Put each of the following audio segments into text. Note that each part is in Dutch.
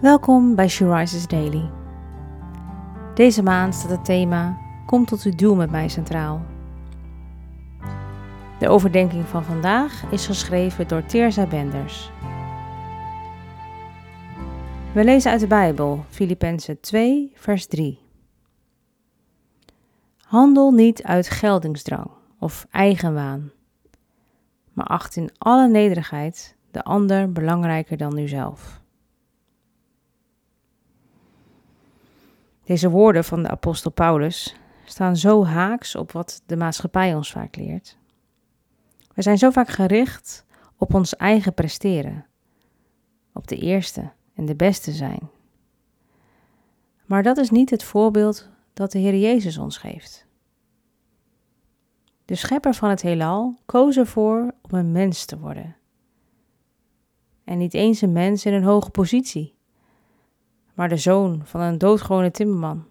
Welkom bij She Rises Daily. Deze maand staat het thema Kom tot uw doel met mij centraal. De overdenking van vandaag is geschreven door Teerza Benders. We lezen uit de Bijbel, Filippenzen 2, vers 3. Handel niet uit geldingsdrang of eigenwaan, maar acht in alle nederigheid de ander belangrijker dan uzelf. Deze woorden van de apostel Paulus staan zo haaks op wat de maatschappij ons vaak leert. We zijn zo vaak gericht op ons eigen presteren, op de eerste en de beste zijn. Maar dat is niet het voorbeeld dat de Heer Jezus ons geeft. De schepper van het heelal koos ervoor om een mens te worden. En niet eens een mens in een hoge positie maar de zoon van een doodgewone timmerman.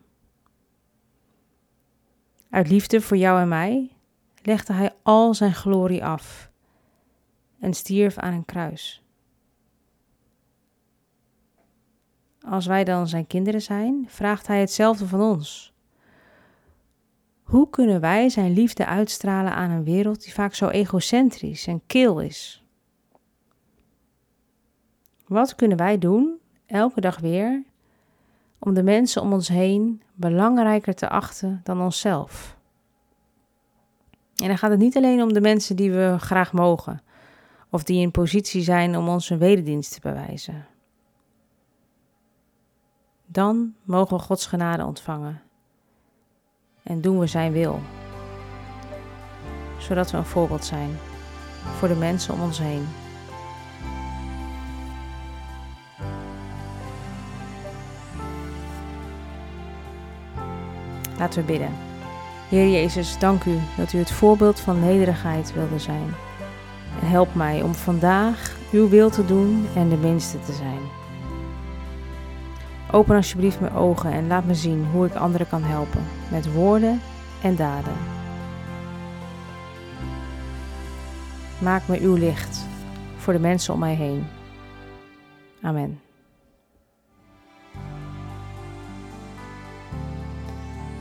Uit liefde voor jou en mij legde hij al zijn glorie af en stierf aan een kruis. Als wij dan zijn kinderen zijn, vraagt hij hetzelfde van ons. Hoe kunnen wij zijn liefde uitstralen aan een wereld die vaak zo egocentrisch en kil is? Wat kunnen wij doen, elke dag weer, om de mensen om ons heen belangrijker te achten dan onszelf. En dan gaat het niet alleen om de mensen die we graag mogen, of die in positie zijn om ons een wederdienst te bewijzen. Dan mogen we Gods genade ontvangen en doen we Zijn wil, zodat we een voorbeeld zijn voor de mensen om ons heen. Laten we bidden. Heer Jezus, dank u dat u het voorbeeld van nederigheid wilde zijn. Help mij om vandaag uw wil te doen en de minste te zijn. Open alsjeblieft mijn ogen en laat me zien hoe ik anderen kan helpen met woorden en daden. Maak me uw licht voor de mensen om mij heen. Amen.